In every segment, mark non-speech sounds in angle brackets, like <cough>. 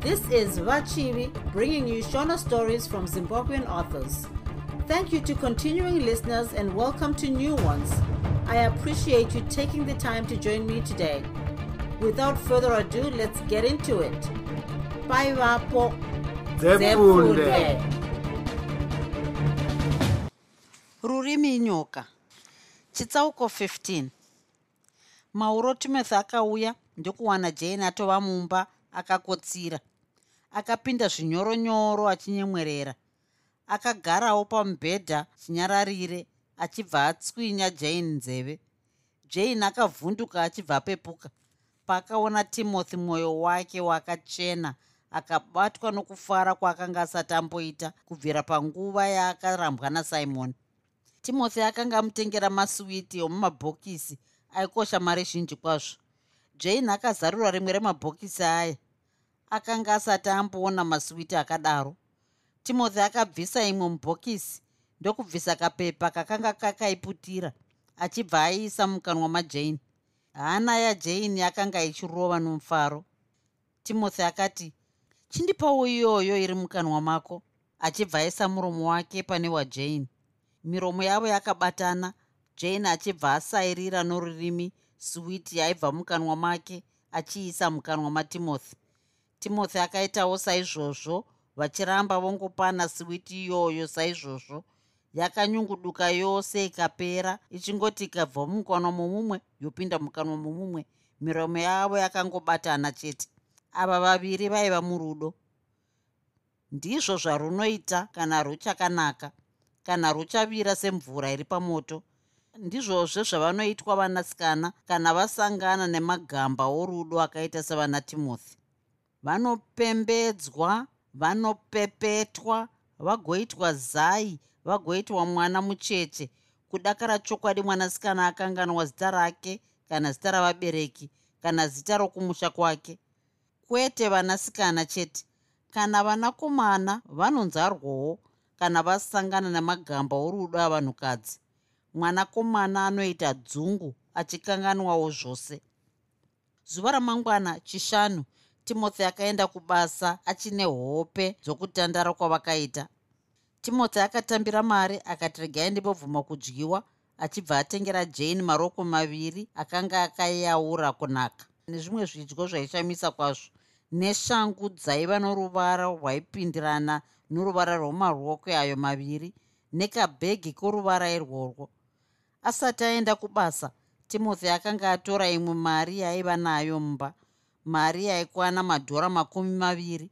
This is Vachivi bringing you Shona stories from Zimbabwean authors. Thank you to continuing listeners and welcome to new ones. I appreciate you taking the time to join me today. Without further ado, let's get into it. Bye, Vapo. Rurimi nyoka chitsauko 15 mauro timothy akauya ndokuwana jane atova mumba akakotsira akapinda zvinyoronyoro achinyemwerera. Akagarawo pamubhedha chinyararire achibva atswinya jane nzeve. Jane akavhunduka achibva apepuka. Paakaona timothy mwoyo wake wakachena akabatwa nokufara kwaakanga asati amboita kubvira panguva yaakarambwa nasimoni timothy akanga amutengera masiwiti omumabhokisi aikosha mari zhinji kwazvo. Jane akazarura rimwe remabhokisi aya akanga asati amboona masiwiti akadaro. Timothy akabvisa imwe mubhokisi ndokubvisa kapepa kakanga kakaiputira achibva aiisa mukanwa majane. Hana yajane yakanga ichirova nomufaro. Timothy akati chindipawo iyoyo iri mukanwa mako achibva aisa muromo wake pane wajane. Miromo yavo yakabatana jane achibva asairira norurimi switi yaibva mukanwa make achiisa mukanwa matimothy timothy akaitawo saizvozvo vachiramba vongopana switi iyoyo saizvozvo. Yakanyunguduka yose ikapera ichingoti ikabva mukanwa momumwe yopinda mukanwa momumwe. Miromo yavo yakangobatana chete. Ava vaviri vaiva murudo. Ndizvo zvarunoita kana ruchakanaka kana ruchavira semvura iri pamoto. Ndizvozve zvavanoitwa vanasikana kana vasangana nemagamba orudo akaita sevana timothy vanopembedzwa vanopepetwa vagoitwa zai vagoitwa mwana mucheche. Kudakara chokwadi mwanasikana akanganwa zita rake kana zita ravabereki kana zita rokumusha kwake. Kwete vanasikana chete. Kana vanakomana vanonzarwawo kana vasangana nemagamba orudo avanhukadzi. Mwanakomana anoita dzungu achikanganwawo zvose. Zuva ramangwana chishanu timothy akaenda kubasa achine hope dzokutandara kwavakaita. Timothy akatambira mari akati regai ndimbobvuma kudyiwa achibva atengera jane maroko maviri akanga akayaura kunaka. Nezvimwe zvidyo zvaishamisa kwazvo. Neshangu dzaiva noruvara rwaipindirana noruvara rwomarokwe ayo maviri nekabhegi koruvara irworwo. Asati aenda kubasa timothy akanga atora imwe mari yaaiva nayo mumba mari yaikwana madhora makumi maviri.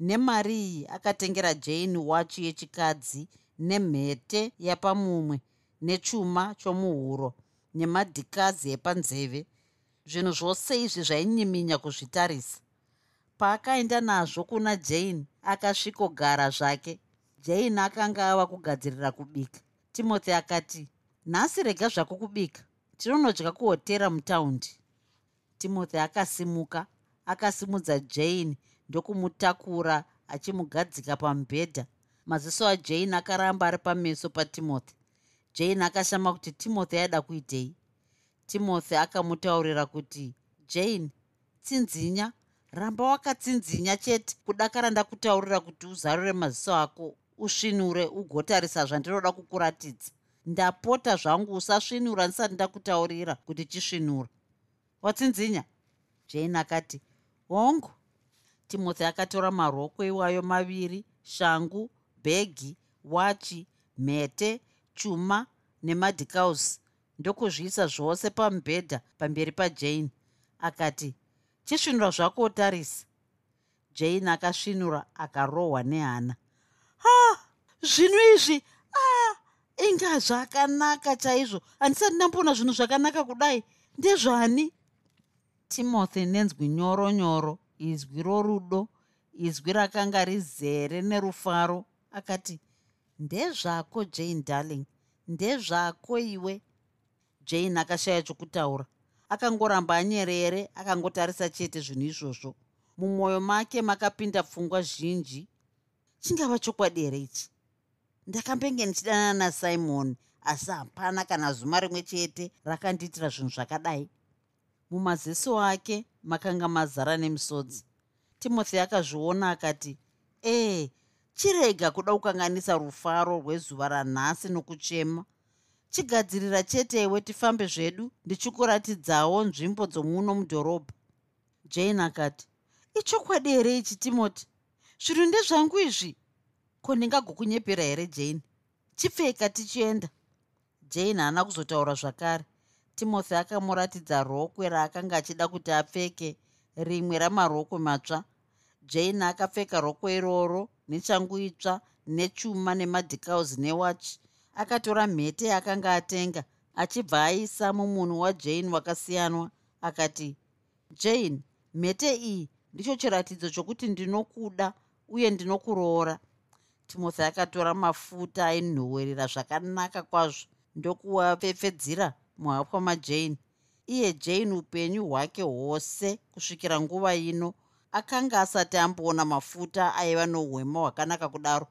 Nemari iyi akatengera jane wachi yechikadzi nemhete yapamumwe nechuma chomuhuro nemadhikazi epanzeve. Zvinhu zvose izvi zvainyiminya kuzvitarisa. Paakaenda nazvo kuna jane akasvikogara zvake jane akanga ava kugadzirira kubika. Timothy akati nhasi rega zvako kubika. Tinonodya kuhotera mutaundi timothy akasimuka akasimudza jane ndokumutakura achimugadzika pamubhedha maziso ajane akaramba ari pameso patimothy. Jane akashama kuti timothy aida kuitei? Timothy akamutaurira kuti jane tsinzinya? Ramba wakatsinzinya chete. Kudakara ndakutaurira kuti uzarure maziso ako usvinure ugotarisa zvandinoda kukuratidza. Ndapota zvangu usasvinura ndisati ndakutaurira kuti chisvinura watsinzinya? Jane akati hongu. Timothy akatora marokwe iwayo maviri shangu bhegi wachi mhete chuma nemadhikaus ndokuzviisa zvose pamubhedha pamberi pajane. Akati chisvinura zvako otarisa jane akasvinura akarohwa nehana. Ha! Zvinhu izvi? A! Inga zvakanaka chaizvo. Handisati ndamboona zvinhu zvakanaka kudai. Ndezvani timothy nenzwi nyoro nyoro izwi rorudo izwi rakanga rizere nerufaro akati ndezvako jane darling ndezvako iwe? Jane akashaya chokutaura. Akangoramba anyerere akangotarisa chete zvinhu izvozvo. Mumwoyo make makapinda pfungwa zhinji. Chingava chokwadi here ichi? Ndakambenge ndichidanana nasimon asi hapana kana zuma rimwe chete rakandiitira zvinhu zvakadai mumaziso ake makanga mazara nemisodzi. Timothy akazviona akati ee chirega kuda kukanganisa rufaro rwezuva ranhasi nokuchema. Chigadzirira chete iwe tifambe zvedu ndichikuratidzawo nzvimbo dzomuno mudhorobha. Jane akati ichokwadi here ichi timoti zvinhu ndezvangu izvi? Ko ndingagokunyepera here jane? Chipfeka tichienda jane haana kuzotaura zvakare timothy akamuratidza rokwe raakanga achida kuti apfeke rimwe ramarokwe matsva. Jane akapfeka rokwe iroro nechangu itsva nechuma nemadhikaus newach akatora mhete yaakanga atenga achibva aisa mumunhu wajane wakasiyanwa akati jane mhete iyi ndicho chiratidzo chokuti ndinokuda uye ndinokuroora. Timothy akatora mafuta ainhuhwerera zvakanaka kwazvo ndokuwapfepfedzira muhapwa majane. Iye jane upenyu hwake hwose kusvikira nguva ino. Akanga asati amboona mafuta aiva nouhwema hwakanaka kudaro.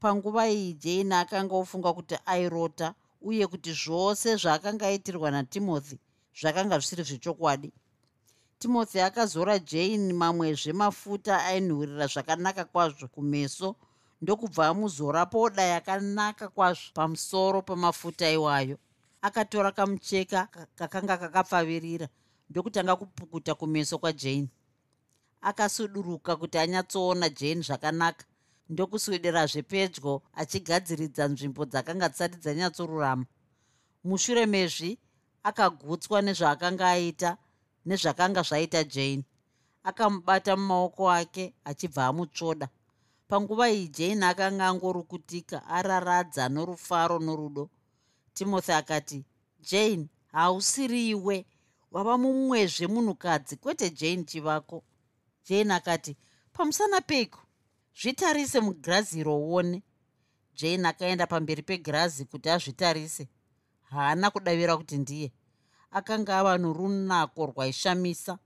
Panguva iyi jane akanga ofunga kuti airota uye kuti zvose zvaakanga aitirwa natimothy zvakanga zvisiri zvechokwadi. Timothy akazora jane mamwezve mafuta ainhuhwirira zvakanaka kwazvo kumeso ndokubva amuzora poda yakanaka kwazvo pamusoro pamafuta iwayo akatora kamucheka kakanga kakapfavirira. Ndokutanga kupukuta kumeso kwajane akasuduruka kuti anyatsoona jane zvakanaka. Ndokuswederazve pedyo achigadziridza nzvimbo dzakanga dzisati dzanyatsorurama. Mushure mezvi akagutswa nezvaakanga aita nezvakanga zvaita jane. Akamubata mumaoko ake achibva amutsvoda. Panguva iyi jane akanga angorukutika araradza norufaro norudo timothy akati jane hausiriwe. Wava mumwezve munhukadzi kwete jane chivako. Jane akati pamusana peiko? Zvitarise mugirazi rouone. Jane akaenda pamberi pegirazi kuti azvitarise. Haana kudavira kuti ndiye. Akanga ava norunako rwaishamisa.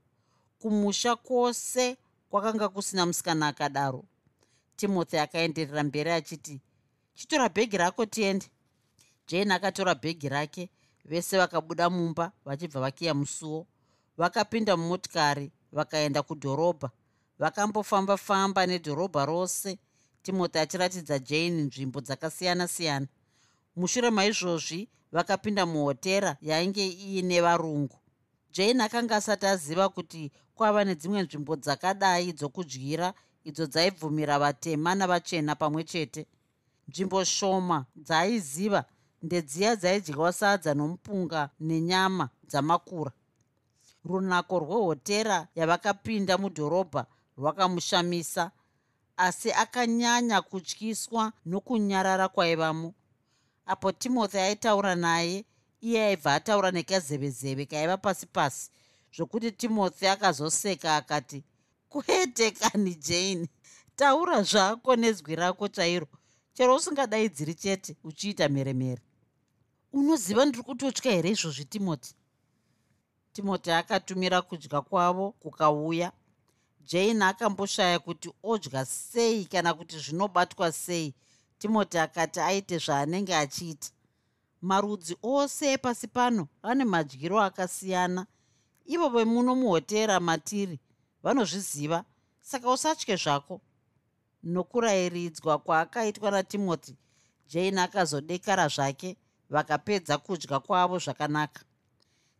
Kumusha kwose kwakanga kusina musikana akadaro. Timothy akaenderera mberi achiti chitora bhegi rako tiende jane akatora bhegi rake vese vakabuda mumba vachibva vakiya musuwo vakapinda mumotikari vakaenda kudhorobha. Vakambofamba-famba nedhorobha rose timothy achiratidza jane nzvimbo dzakasiyana-siyana. Mushure maizvozvi vakapinda muhotera yainge iine varungu. Jane akanga asati aziva kuti kwava nedzimwe nzvimbo dzakadai dzokudyira idzo dzaibvumira vatema navachena pamwe chete. Nzvimbo shoma dzaaiziva ndedziya dzaidyiwa sadza nomupunga nenyama dzamakura. Runako rwehotera yavakapinda mudhorobha rwakamushamisa asi akanyanya kutyiswa nokunyarara kwaivamo. Apo timothy aitaura naye iye aibva ataura nekazevezeve kaiva pasi pasi zvokuti timothy akazoseka akati kwete kani jane. Taura zvako nezwi rako chairo. Chero usingadaidziri chete uchiita mheremhere unoziva ndiri kutotya here izvozvi timoti timoti akatumira kudya kwavo kukauya. Jane akamboshaya kuti odya sei kana kuti zvinobatwa sei. Timoti akati aite zvaanenge achiita. Marudzi ose epasi pano ane madyiro akasiyana. Ivo vemuno muhotera matiri vanozviziva saka usatye zvako. Nokurayiridzwa kwaakaitwa natimothy jane akazodekara zvake vakapedza kudya kwavo zvakanaka.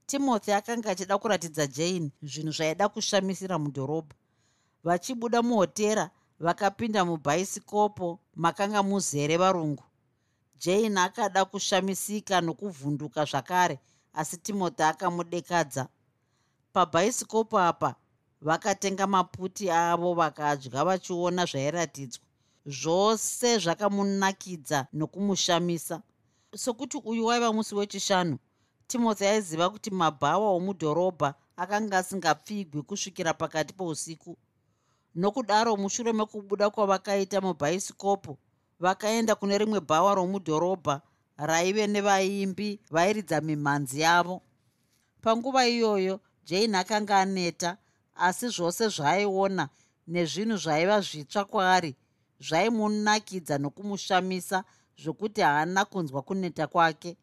Timothy akanga achida kuratidza jane zvinhu zvaida kushamisira mudhorobha. Vachibuda muhotera vakapinda mubhaisikopo makanga muzere varungu. Jane akada kushamisika nokuvhunduka zvakare asi timothy akamudekadza. Pabhaisikopo apa vakatenga maputi avo vakadya vachiona zvairatidzwa. Zvose zvakamunakidza nokumushamisa sokuti uyu waiva musi wechishanu. Timothy aiziva kuti mabhawa omudhorobha akanga asingapfigwi kusvikira pakati pousiku. Nokudaro mushure mekubuda kwavakaita mubhaisikopu vakaenda kune rimwe bhawa romudhorobha raive nevaimbi vairidza mimhanzi yavo. Panguva iyoyo jane akanga aneta asi zvose zvaaiona nezvinhu zvaiva zvitsva kwaari zvaimunakidza nokumushamisa zvokuti haana kunzwa kuneta kwake.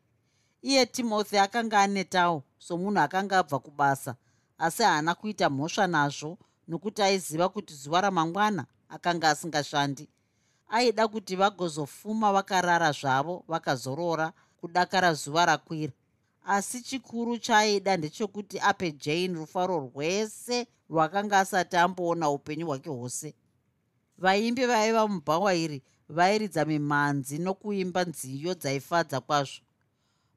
Iye timothy akanga anetawo somunhu akanga abva kubasa asi haana kuita mhosva nazvo nokuti aiziva kuti zuva ramangwana akanga asingashandi. Aida kuti vagozofuma vakarara zvavo vakazorora kudakara zuva rakwira. Asi chikuru chaaida ndechekuti ape jane rufaro rwese rwakanga asati amboona upenyu hwake hwose. Vaimbi vaiva mubhawa iri vairidza mimhanzi nokuimba nziyo dzaifadza kwazvo.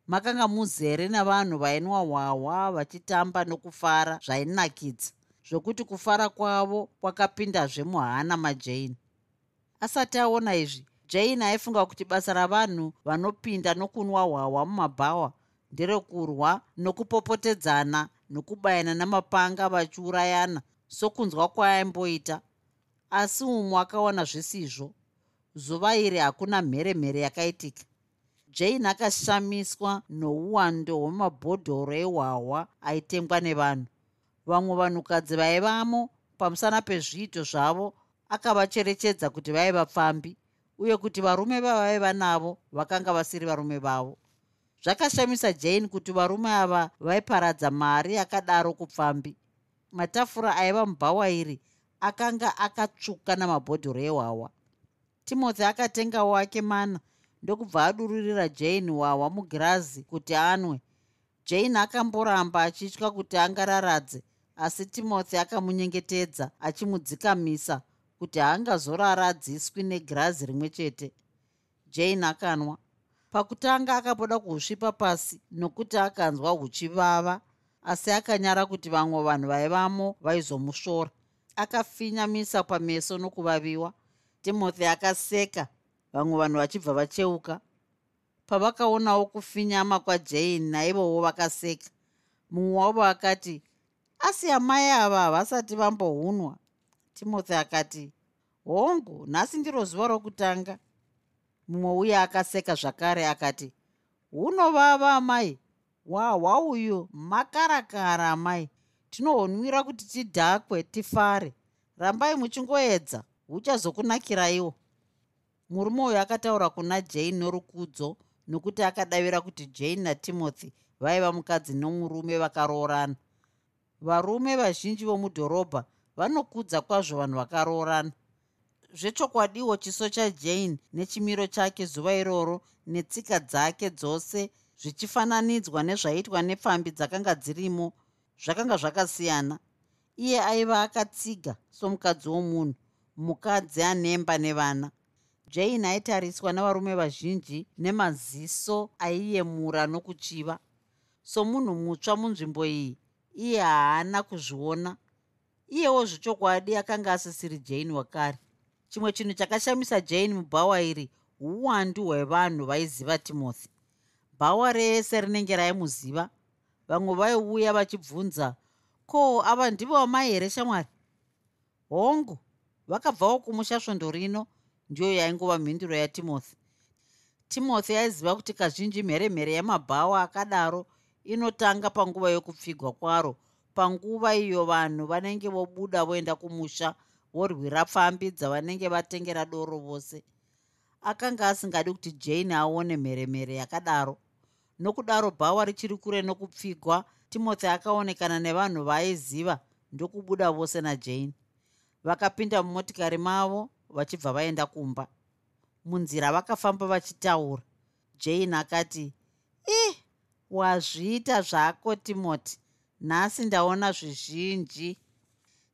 Makanga muzere navanhu vainwa hwahwa vachitamba nokufara zvainakidza. Zvokuti kufara kwavo kwakapindazve muhana majane. Asati aona izvi jane aifunga kuti basa ravanhu vanopinda nokunwa hwahwa mumabhawa nderekurwa nokupopotedzana nokubayana namapanga vachiurayana sokunzwa kwaaimboita asi umwe akaona zvisizvo zuva iri hakuna mheremhere yakaitika. Jane akashamiswa nouwando hwemabhodhoro ehwahwa aitengwa nevanhu. Vamwe vanhukadzi vaivamo pamusana pezviito zvavo akavacherechedza kuti vaiva pfambi uye kuti varume vavaiva navo vakanga vasiri varume vavo. Zvakashamisa jane kuti varume ava vaiparadza mari yakadaro kupfambi matafura aiva mubhawa iri akanga akatsvuka namabhodhoro ehwawa timothy akatenga wake mana ndokubva adururira jane hwawa mugirazi kuti anwe. Jane akamboramba achitya kuti angararadze asi timothy akamunyengetedza achimudzikamisa kuti haangazoraradziswi negirazi rimwe chete. Jane akanwa. Pakutanga akaboda kuhusvipa pasi nokuti akanzwa huchivava asi akanyara kuti vamwe vanhu vaivamo vaizomusvora akafinyamisa pameso nokuvaviwa timothy akaseka. Vamwe vanhu vachibva vacheuka. Pavakaonawo kufinyama kwajane naivowo vakaseka. Mumwe wavo akati asi amai ava havasati vambohunwa. Timothy akati hongu nhasi ndiro zuva rokutanga. Mumwe uye akaseka zvakare akati hunovava amai wahwa uyu makarakara amai. Tinohonwira kuti tidhakwe tifare. Rambai muchingoedza huchazokunakiraiwo. Murume uyu akataura kuna jane norukudzo nokuti akadavira kuti jane natimothy vaiva mukadzi nomurume vakaroorana. Varume vazhinji vomudhorobha vanokudza kwazvo vanhu vakaroorana. Zvechokwadiwo chiso chajane nechimiro chake zuva iroro netsika dzake dzose zvichifananidzwa nezvaiitwa nepfambi dzakanga dzirimo zvakanga zvakasiyana. Iye aiva akatsiga somukadzi womunhu mukadzi anemba nevana. Jane aitariswa navarume vazhinji nemaziso aiyemura nokuchiva. Somunhu mutsva munzvimbo iyi iye haana kuzviona. Iyewo zvechokwadi akanga asisiri jane wakare. Chimwe chinhu chakashamisa jane mubhawa iri uwandu hwevanhu vaiziva timothy. Bhawa rese rinenge raimuziva. Vamwe vaiuya vachibvunza ko ava ndivo vamai here shamwari? Hongu vakabvawo kumushasvondo rino ndiyo yaingova mhinduro yatimothy timothy. Aiziva kuti kazhinji mheremhere yamabhawa akadaro inotanga panguva yokupfigwa kwaro panguva iyo vanhu vanenge vobuda voenda kumusha vorwira pfambi dzavanenge vatengera doro vose. Akanga asingadi kuti jane aone mheremhere yakadaro. Nokudaro bhawa richiri kure nokupfigwa timothy akaonekana nevanhu vaaiziva ndokubuda vose najane vakapinda mumotikari mavo vachibva vaenda kumba. Munzira vakafamba vachitaura. Jane akati ih wazviita zvako timothy. Nhasi ndaona zvizhinji.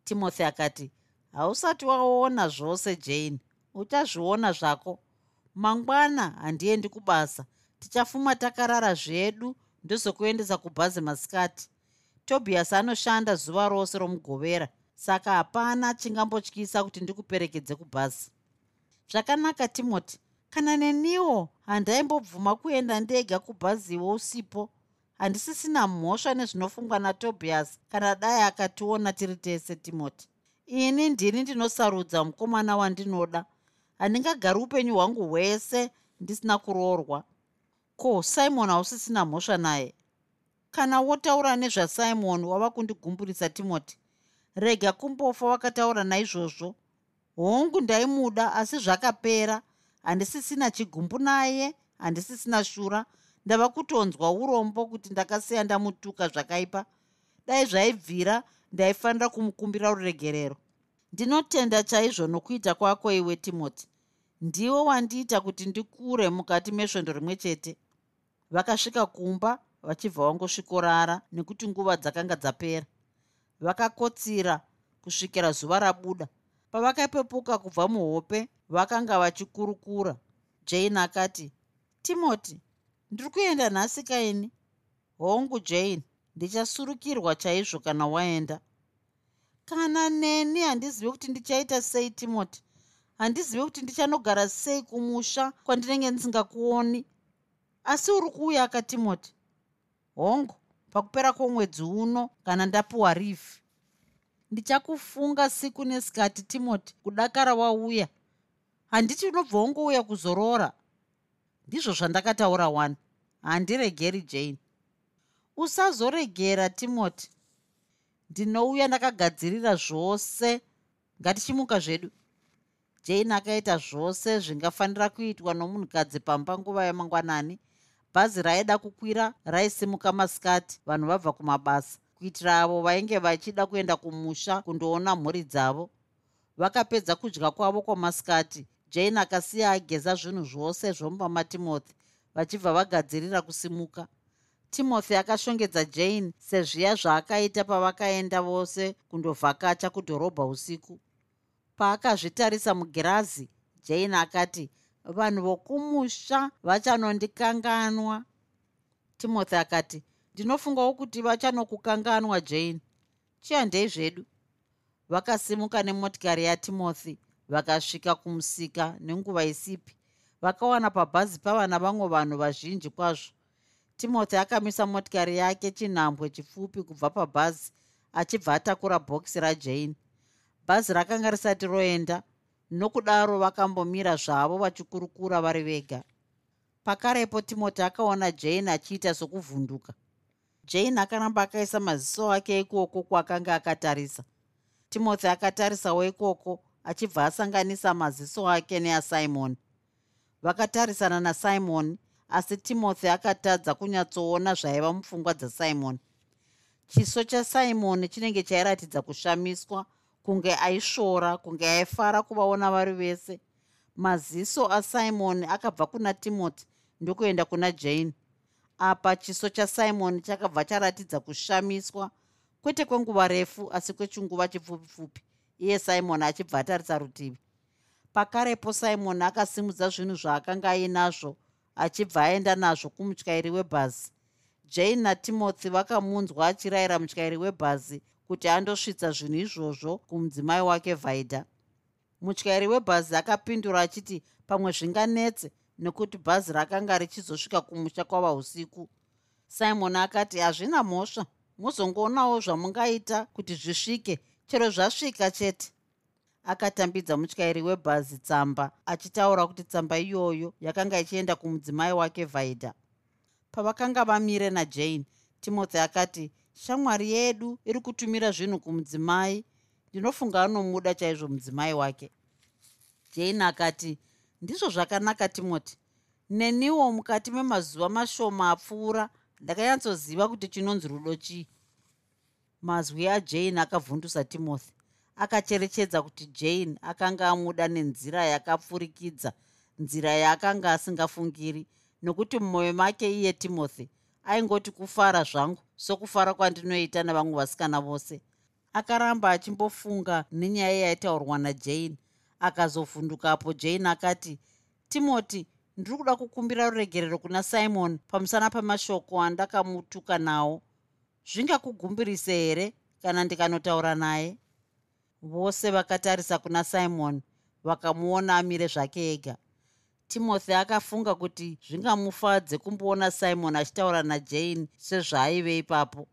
Timothy akati hausati waona zvose jane. Uchazviona zvako. Mangwana handiendi kubasa. Tichafuma takarara zvedu ndozokuendesa kubhazi masikati. Tobias anoshanda zuva rose romugovera saka hapana chingambotyisa kuti ndikuperekedze kubhazi. Zvakanaka timoti. Kana neniwo handaimbobvuma kuenda ndega kubhaziwo usipo. Handisisina mhosva nezvinofungwa natobias kana dai akationa tiri tese timoti. Ini ndini ndinosarudza mukomana wandinoda. Handingagari upenyu hwangu hwese ndisina kuroorwa. Ko simon hausisina mhosva naye? Kana wotaura nezvasimon wava kundigumburisa timoti rega kumbofa wakataura naizvozvo. Hongu ndaimuda asi zvakapera. Handisisina chigumbu naye handisisina shura. Ndava kutonzwa urombo kuti ndakasiya ndamutuka zvakaipa. Dai zvaibvira ndaifanira kumukumbira ruregerero. Ndinotenda chaizvo nokuita kwako iwe timoti. Ndiwe wandiita kuti ndikure mukati mesvondo rimwe chete. Vakasvika kumba vachibva vangosvikorara nekuti nguva dzakanga dzapera vakakotsira kusvikira zuva rabuda. Pavakapepuka kubva muhope vakanga vachikurukura. Jane akati timoti ndiri kuenda nhasi kaini? Hongu jane ndichasurukirwa chaizvo kana waenda. Kana neni handizivi kuti ndichaita sei timoti? Handizivi kuti ndichanogara sei kumusha kwandinenge ndisingakuoni asi uri kuuya akatimoti hongu pakupera kwomwedzi uno kana ndapiwa rifi ndichakufunga siku nesikati timoti kudakara wauya. Handiti unobva wongouya kuzorora. Ndizvo zvandakataura wani handiregeri jane. Usazoregera timoti ndinouya ndakagadzirira zvose. Ngatichimuka zvedu. Jane akaita zvose zvingafanira kuitwa nomunhukadzi pamba nguva yamangwanani bhazi raida kukwira raisimuka masikati. Vanhu vabva kumabasa. Kuitira avo vainge vachida kuenda kumusha kundoona mhuri dzavo. Vakapedza kudya kwavo kwamasikati. Jane akasiya ageza zvinhu zvose zvomba matimothy vachibva vagadzirira kusimuka. Timothy akashongedza jane sezviya zvaakaita pavakaenda vose kundovhakacha kudhorobha usiku. Paakazvitarisa mugirazi jane akati vanhu vokumusha vachanondikanganwa. Timothy akati ndinofungawo kuti vachanokukanganwa jane. Chiandei zvedu? Vakasimuka nemotikari yatimothy vakasvika kumusika nenguva isipi vakawana pabhazi pava navamwe vanhu vazhinji kwazvo. Timothy akamisa motikari yake chinhambwe chipfupi kubva pabhazi achibva atakura bhokisi rajane. Bhazi rakanga risati roenda nokudaro vakambomira zvavo vachikurukura vari vega. Pakarepo timothy akaona jane achiita sokuvhunduka. Jane akaramba akaisa maziso ake ikoko kwakanga akatarisa. Timothy akatarisawo ikoko achibva asanganisa maziso ake neasimon. Vakatarisana nasimon asi timothy akatadza kunyatsoona zvaiva mupfungwa dzasimon. Chiso chasimon chinenge chairatidza kushamiswa kunge aisvora kunge aifara kuvaona vari vese. Maziso asimon akabva kuna timothy ndokuenda kuna jane. Apa chiso chasimon chakabva charatidza kushamiswa kwete kwenguva refu asi kwechinguva chipfupi-pfupi iye simon achibva atarisa rutivi. Pakarepo simon akasimudza zvinhu zvaakanga ainazvo achibva aenda nazvo kumutyairi webhazi. Jane natimothy vakamunzwa achirayira mutyairi webhazi kuti andosvitsa zvinhu izvozvo kumudzimai wake vhaidha mutyairi webhazi akapindura achiti pamwe zvinganetse nekuti bhazi rakanga richizosvika kumusha kwava usiku simon akati hazvina mhosva. Muzongoonawo zvamungaita kuti zvisvike. Chero zvasvika chete. Akatambidza mutyairi webhazi tsamba achitaura kuti tsamba iyoyo yakanga ichienda kumudzimai wake vhaidha pavakanga vamire najane timothy akati shamwari yedu iri kutumira zvinhu kumudzimai. Ndinofunga anomuda chaizvo mudzimai wake. Jane akati ndizvo zvakanaka timothy. Neniwo mukati memazuva mashoma apfuura ndakanyatsooziva kuti chinonzi rudo chii. Mazwi ajane akavhundusa timothy akacherechedza kuti jane akanga amuda nenzira yakapfurikidza nzira yaakanga asingafungiri nokuti mumwoyo make iye timothy aingoti kufara zvangu sokufara kwandinoita nevamwe vasikana vose. Akaramba achimbofunga nenyaya yaitaurwa najane. Akazovhundukapo jane akati timothy ndiri kuda kukumbira ruregerero kuna simon pamusana pemashoko andakamutuka nawo. Zvingakugumbirise here kana ndikanotaura naye? Vose vakatarisa kuna simon vakamuona amire zvake ega timothy akafunga kuti zvingamufadze kumboona simon achitaura najane sezvaaive ipapo.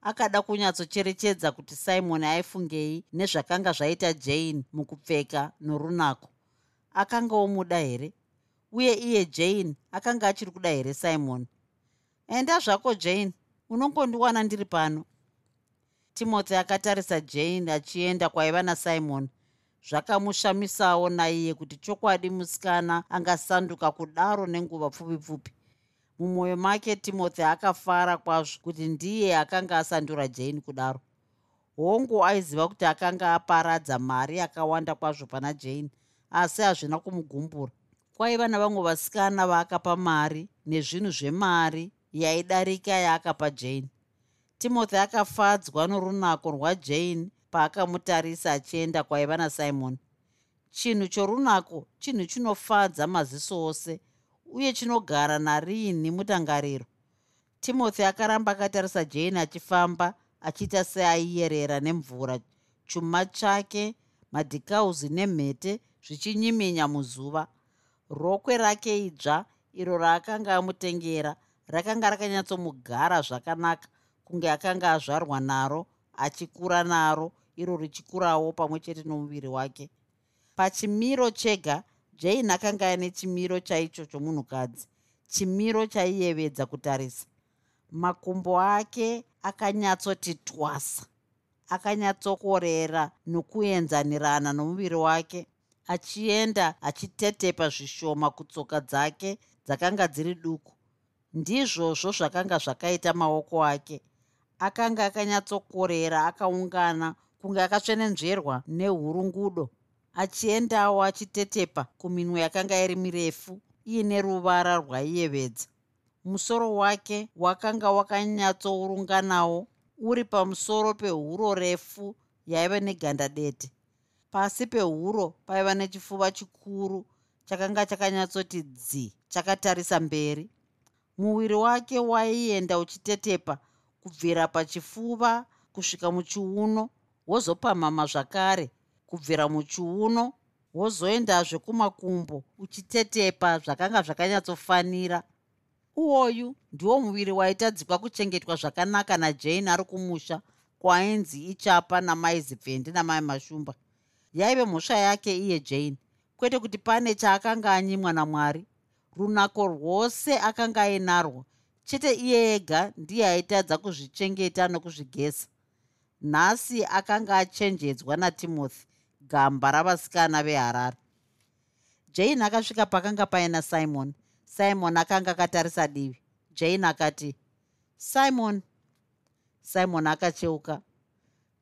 Akada kunyatsocherechedza kuti simon aifungei nezvakanga zvaita jane mukupfeka norunako. Akanga omuda here? Uye iye jane akanga achiri kuda here simon? Enda zvako jane. Unongondiwana ndiri pano. Timothy akatarisa jane achienda kwaiva nasimon zvakamushamisawo naiye kuti chokwadi musikana angasanduka kudaro nenguva pfupi pfupi mumwoyo make timothy akafara kwazvo kuti ndiye akanga asandura jane kudaro. Hongu aiziva kuti akanga aparadza mari yakawanda kwazvo pana jane asi hazvina kumugumbura. Kwaiva navamwe vasikana vaakapa mari nezvinhu zvemari yaidarika yaakapa jane. Timothy akafadzwa norunako rwajane paakamutarisa achienda kwaiva nasimon. Chinhu chorunako chinhu chinofadza maziso ose uye chinogara nariini mutangariro. Timothy akaramba akatarisa jane achifamba achiita seaiyerera nemvura chuma chake madhikauzi nemhete zvichinyiminya muzuva. Rokwe rake idzva iro raakanga amutengera rakanga rakanyatsomugara zvakanaka kunge akanga azvarwa naro achikura naro iro richikurawo pamwe chete nomuviri wake. Pachimiro chega jane akanga aine chimiro chaicho chomunhukadzi chimiro chaiyevedza kutarisa. Makumbo ake akanyatsoti twasa akanyatsokorera nokuenzanirana nomuviri wake achienda achitetepa zvishoma kutsoka dzake dzakanga dziri duku. Ndizvozvo zvakanga zvakaita maoko ake. Akanga akanyatsokorera akaungana kunge akatsvenenzverwa neurungudo achiendawo achitetepa kuminwe yakanga iri mirefu iine ruvara rwaiyevedza musoro wake wakanga wakanyatsourunganawo uri pamusoro pehuro refu yaiva neganda dete. Pasi pehuro paiva nechifuva chikuru chakanga chakanyatsoti dzi chakatarisa mberi. Muviri wake waienda uchitetepa kubvira pachifuva kusvika muchiuno wozopamhama zvakare. Kubvira muchiuno wozoendazve kumakumbo uchitetepa zvakanga zvakanyatsofanira. Uwoyu ndiwo muviri waitadzikwa kuchengetwa zvakanaka najane ari kumusha kwainzi ichapa namaizipfendi namai mashumba. Yaive mhosva yake iye jane. Kwete kuti pane chaakanga anyimwa namwari. Runako rwose akanga ainarwo. Chete iye ega ndiye aitadza kuzvichengeta nokuzvigesa nhasi akanga achenjedzwa natimothy gamba ravasikana veharare. Jane akasvika pakanga paina simon. Simon akanga akatarisa divi. Jane akati simon. Simon akacheuka.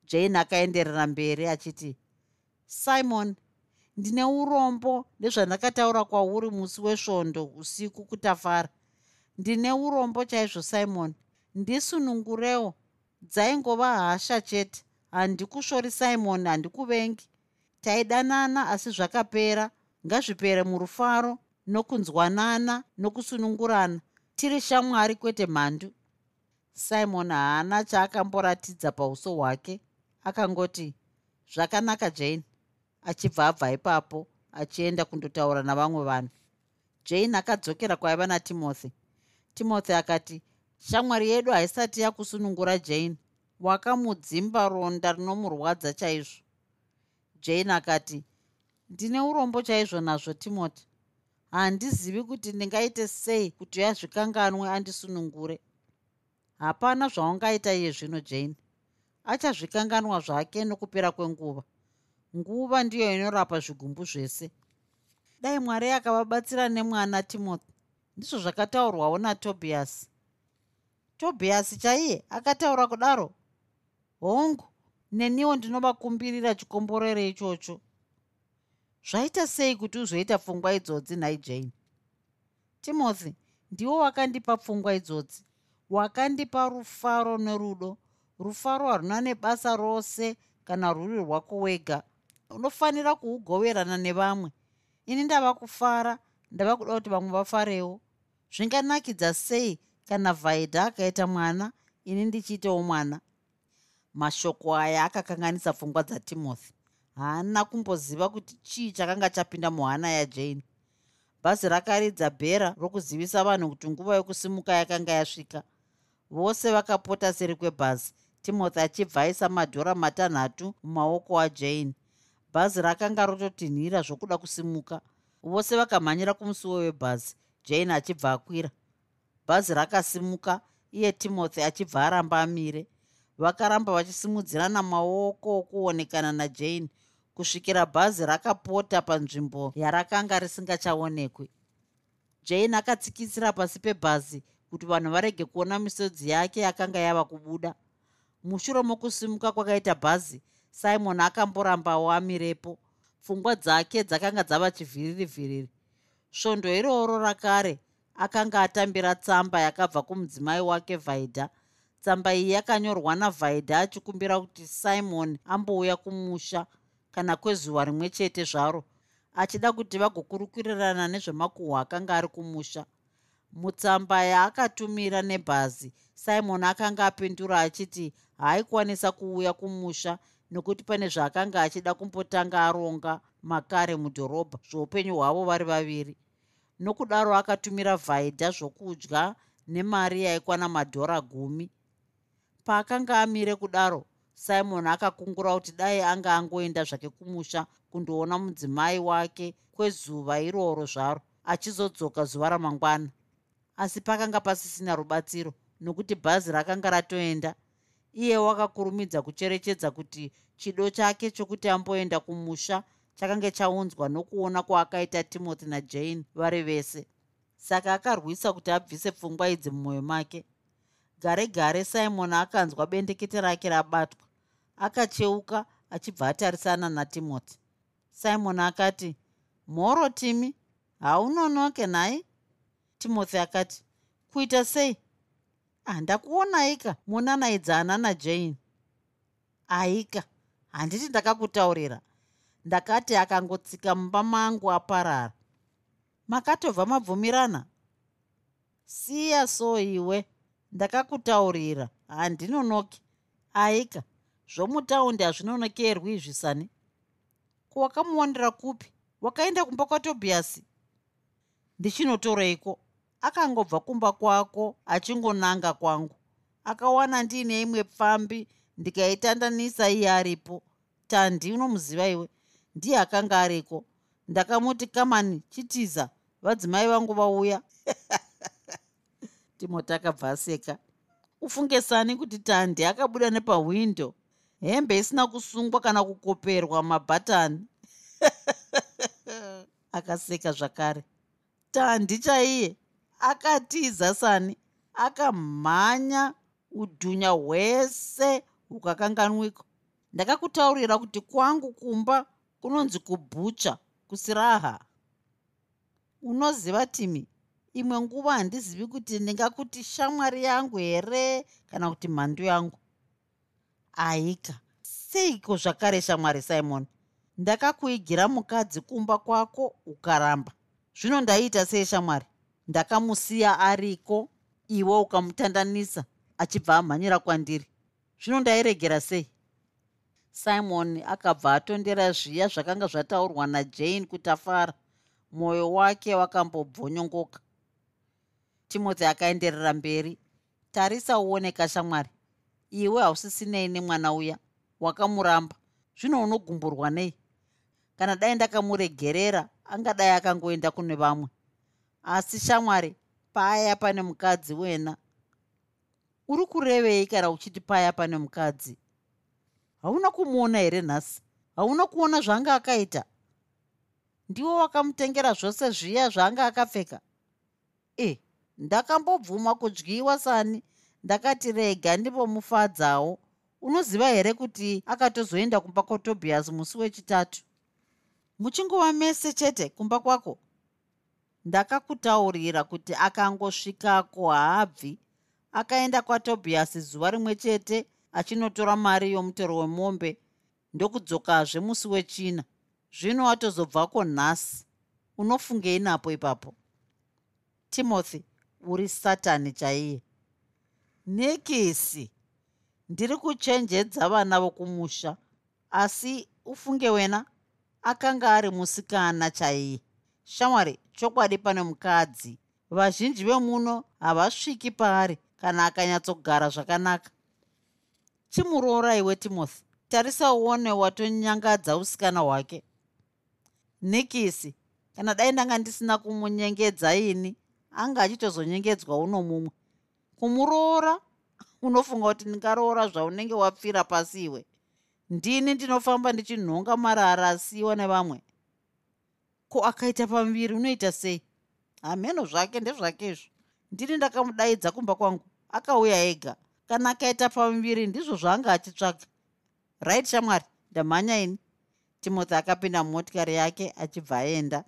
Jane akaenderera mberi achiti simon ndine urombo nezvandakataura kwauri musi wesvondo usiku kutafara. Ndine urombo chaizvo simon. Ndisunungurewo dzaingova hasha chete. Handikushori simon handikuvengi. Taidanana asi zvakapera. Ngazvipere murufaro nokunzwanana nokusunungurana. Tiri shamwari kwete mhandu. Simon haana chaakamboratidza pauso hwake. Akangoti zvakanaka jane. Achibva abva ipapo achienda kundotaura navamwe vanhu. Jane akadzokera kwaiva natimothy. Timothy akati shamwari yedu haisati yakusunungura jane. Wakamudzimba ronda rinomurwadza chaizvo. Jane akati ndine urombo chaizvo nazvo timothy. Handizivi kuti ndingaite sei kuti yazvikanganwe andisunungure. Hapana zvaungaita iye zvino jane. Achazvikanganwa zvake nokupera kwenguva. Nguva ndiyo inorapa zvigumbu zvese. Dai mwari akavabatsira nemwana timothy. Ndizvo zvakataurwawo natobias tobias chaiye akataura kudaro hongu neniwo ndinovakumbirira chikomborero ichocho. Zvaita sei kuti uzoita pfungwa idzodzi nhai jane? Timothy ndiwo wakandipa pfungwa idzodzi. Wakandipa rufaro nerudo. Rufaro haruna nebasa rose kana rwuri rwako wega. Unofanira kuugoverana nevamwe. Ini ndava kufara ndava kuda kuti vamwe vafarewo. Zvinganakidza sei kana vhaidha akaita mwana ini ndichiitewo mwana. Mashoko aya akakanganisa pfungwa dzatimothy. Haana kumboziva kuti chii chakanga chapinda muhana yajane. Bhazi rakaridza bhera rokuzivisa vanhu kuti nguva yokusimuka yakanga yasvika. Vose vakapota seri kwebhazi. Timothy achibva aisa madhora matanhatu mumaoko ajane. Bhazi rakanga rototinhira zvokuda kusimuka. Vose vakamhanyira kumusuwo webhazi. Jane achibva akwira bhazi rakasimuka iye timothy achibva aramba amire. Vakaramba vachisimudzirana maoko okuonekana najane kusvikira bhazi rakapota panzvimbo yarakanga risingachaonekwi. Jane akatsikitsira pasi pebhazi kuti vanhu varege kuona misodzi yake yakanga yava kubuda. Mushure mokusimuka kwakaita bhazi simon akamborambawo amirepo. Pfungwa dzake dzakanga dzava chivhiriri vhiriri svondo iroro rakare akanga atambira tsamba yakabva kumudzimai wake vhaidha tsamba iyi yakanyorwa navhaidha achikumbira kuti simon ambouya kumusha kana kwezuva rimwe chete zvaro achida kuti vagokurukurirana nezvemakuhwa akanga ari kumusha. Mutsamba yaakatumira nebhazi simon akanga apindura achiti haaikwanisa kuuya kumusha nokuti pane zvaakanga achida kumbotanga aronga makare mudhorobha zveupenyu hwavo vari vaviri nokudaro akatumira vhaidha zvokudya nemari yaikwana madhora gumi. Paakanga amire kudaro simon akakungura kuti dai anga angoenda zvake kumusha kundoona mudzimai wake kwezuva iroro zvaro achizodzoka zuva ramangwana. Asi pakanga pasisina rubatsiro nokuti bhazi rakanga ratoenda iyewo akakurumidza kucherechedza kuti chido chake chokuti amboenda kumusha chakange chaunzwa nokuona kwaakaita timothy najane vari vese. Saka akarwisa kuti abvise pfungwa idzi mumwoyo make. Gare gare simon akanzwa bendekete rake rabatwa. Akacheuka achibva atarisana natimothy. Simon akati mhoro timi haunonoke nhai? Timothy akati kuita sei? Handakuonaika munanaidzana najane. Aika handiti ndakakutaurira ndakati akangotsika mumba mangu aparara. Makatobva mabvumirana. Siya so iwe ndakakutaurira. Handinonoki. Aika zvomutaundi hazvinonokerwi izvisani kuwakamuwanira kupi? Wakaenda kumba kwatobiyasi ndichinotoreiko? Akangobva kumba kwako achingonanga kwangu. Akawana ndiine imwe pfambi ndikaitandanisa iye aripo. Tandi unomuziva iwe ndiye akanga ariko ndakamuti kamani chitiza. Vadzimai vangu vauya. <laughs> Timoti akabva aseka ufunge sani kuti tandi akabuda nepahwindo. Hembe isina kusungwa kana kukoperwa mabhatani. <laughs> Akaseka zvakare. Tandi chaiye. Akatiza sani akamhanya udhunya hwese hukakanganwika ndakakutaurira kuti kwangu kumba kunonzi kubhucha kusiraha. Unoziva timi imwe nguva handizivi kuti ndingakuti shamwari yangu here kana kuti mhandu yangu? Aika seiko zvakare shamwari simon? Ndakakuigira mukadzi kumba kwako ukaramba. Zvino ndaiita sei shamwari? Ndakamusiya ariko iwe ukamutandanisa achibva amhanyira kwandiri. Zvino ndairegera sei simon akabva atondera zviya zvakanga zvataurwa najane kuti afara. Mwoyo wake wakambobvonyongoka. Timothy akaenderera mberi. Tarisa uoneka shamwari. Iwe hausisinei nemwana uya. Wakamuramba. Zvino unogumburwa nei? Kana dai ndakamuregerera angadai akangoenda kune vamwe. Asi shamwari paya pane mukadzi wena. Uri kurevei kana uchiti paya pane mukadzi hauna kumuona here nhasi? Hauna kuona zvaanga akaita? Ndiwo wakamutengera zvose zviya zvaanga akapfeka? E ndakambobvuma kudyiwa sani ndakati rega ndimbomufadzawo unoziva here kuti akatozoenda kumba kwatobiyasi musi wechitatu? Muchingova mese chete kumba kwako? Ndakakutaurira kuti akangosvikako haabvi akaenda kwatobiyasi zuva rimwe chete achinotora mari yomutero wemombe ndokudzokazve musi wechina. Zvino watozobvako nhasi unofungei napo ipapo. Timothy uri satani chaiye. Nekisi ndiri kuchenjedza vana vokumusha asi ufunge wena akanga ari musikana chaiye. Shamwari chokwadi pane mukadzi. Vazhinji vemuno havasviki paari kana akanyatsogara zvakanaka chimuroora iwe timothy tarisa uone watonyangadza usikana hwake nikisi kana dai ndanga ndisina kumunyengedza ini anga achitozonyengedzwa uno mumwe. Kumuroora unofunga kuti ndingaroora zvaunenge wapfira pasi iwe. Ndini ndinofamba ndichinhonga marara asiyiwa nevamwe. Ko akaita pamuviri unoita sei? Hameno zvake ndezvake izvo. Ndini ndakamudaidza kumba kwangu. Akauya ega kana akaita pamuviri ndizvo zvaanga achitsvaka. Right shamwari? Ndamhanya ini. Timothy akapinda mumotikari yake achibva aenda.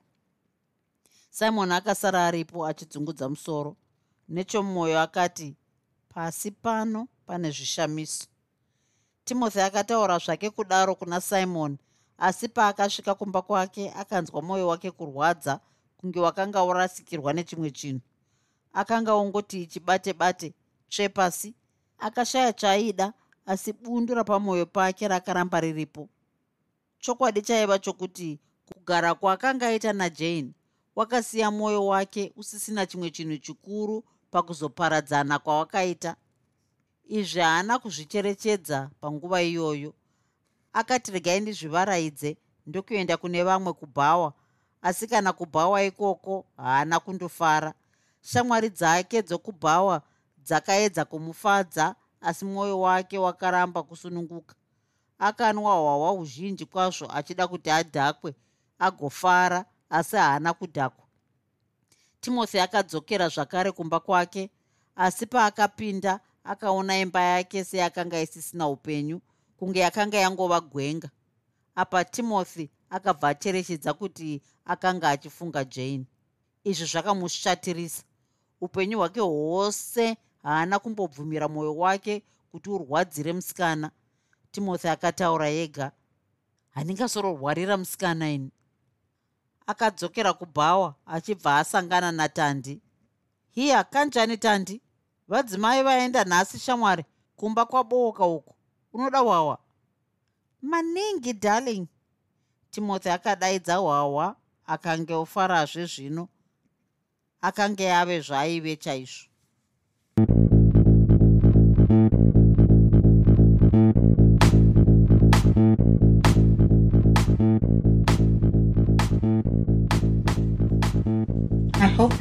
Simon akasara aripo achidzungudza musoro. Nechomumwoyo akati pasi pano pane zvishamiso. Timothy akataura zvake kudaro kuna simon asi paakasvika kumba kwake akanzwa mwoyo wake kurwadza kunge wakanga urasikirwa nechimwe chinhu. Akanga ongoti chibate bate tsve pasi akashaya chaaida asi bundu rapamwoyo pake rakaramba riripo. Chokwadi chaiva chokuti kugara kwaakanga aita najane wakasiya mwoyo wake usisina chimwe chinhu chikuru pakuzoparadzana kwawakaita. Izvi haana kuzvicherechedza panguva iyoyo. Akati regai ndizvivaraidze ndokuenda kune vamwe kubhawa. Asi kana kubhawa ikoko haana kundofara. Shamwari dzake dzokubhawa dzakaedza kumufadza asi mwoyo wake wakaramba kusununguka. Akanwa hwahwa huzhinji kwazvo achida kuti adhakwe agofara asi haana kudhakwa. Timothy akadzokera zvakare kumba kwake asi paakapinda akaona imba yake seyakanga isisina upenyu kunge yakanga yangova gwenga. Apa timothy akabva acherechedza kuti akanga achifunga jane. Izvi zvakamushatirisa. Upenyu hwake hwose haana kumbobvumira mwoyo wake kuti urwadzire musikana. Timothy akataura yega handingasororwarira musikana ini. Akadzokera kubhawa achibva asangana natandi hiya kanjani tandi? Vadzimai vaenda nhasi shamwari kumba kwabooka uku. Unoda hwahwa maningi darling. Timothy akadaidza hwahwa akange ofarazve zvino akange ave zvaaive chaizvo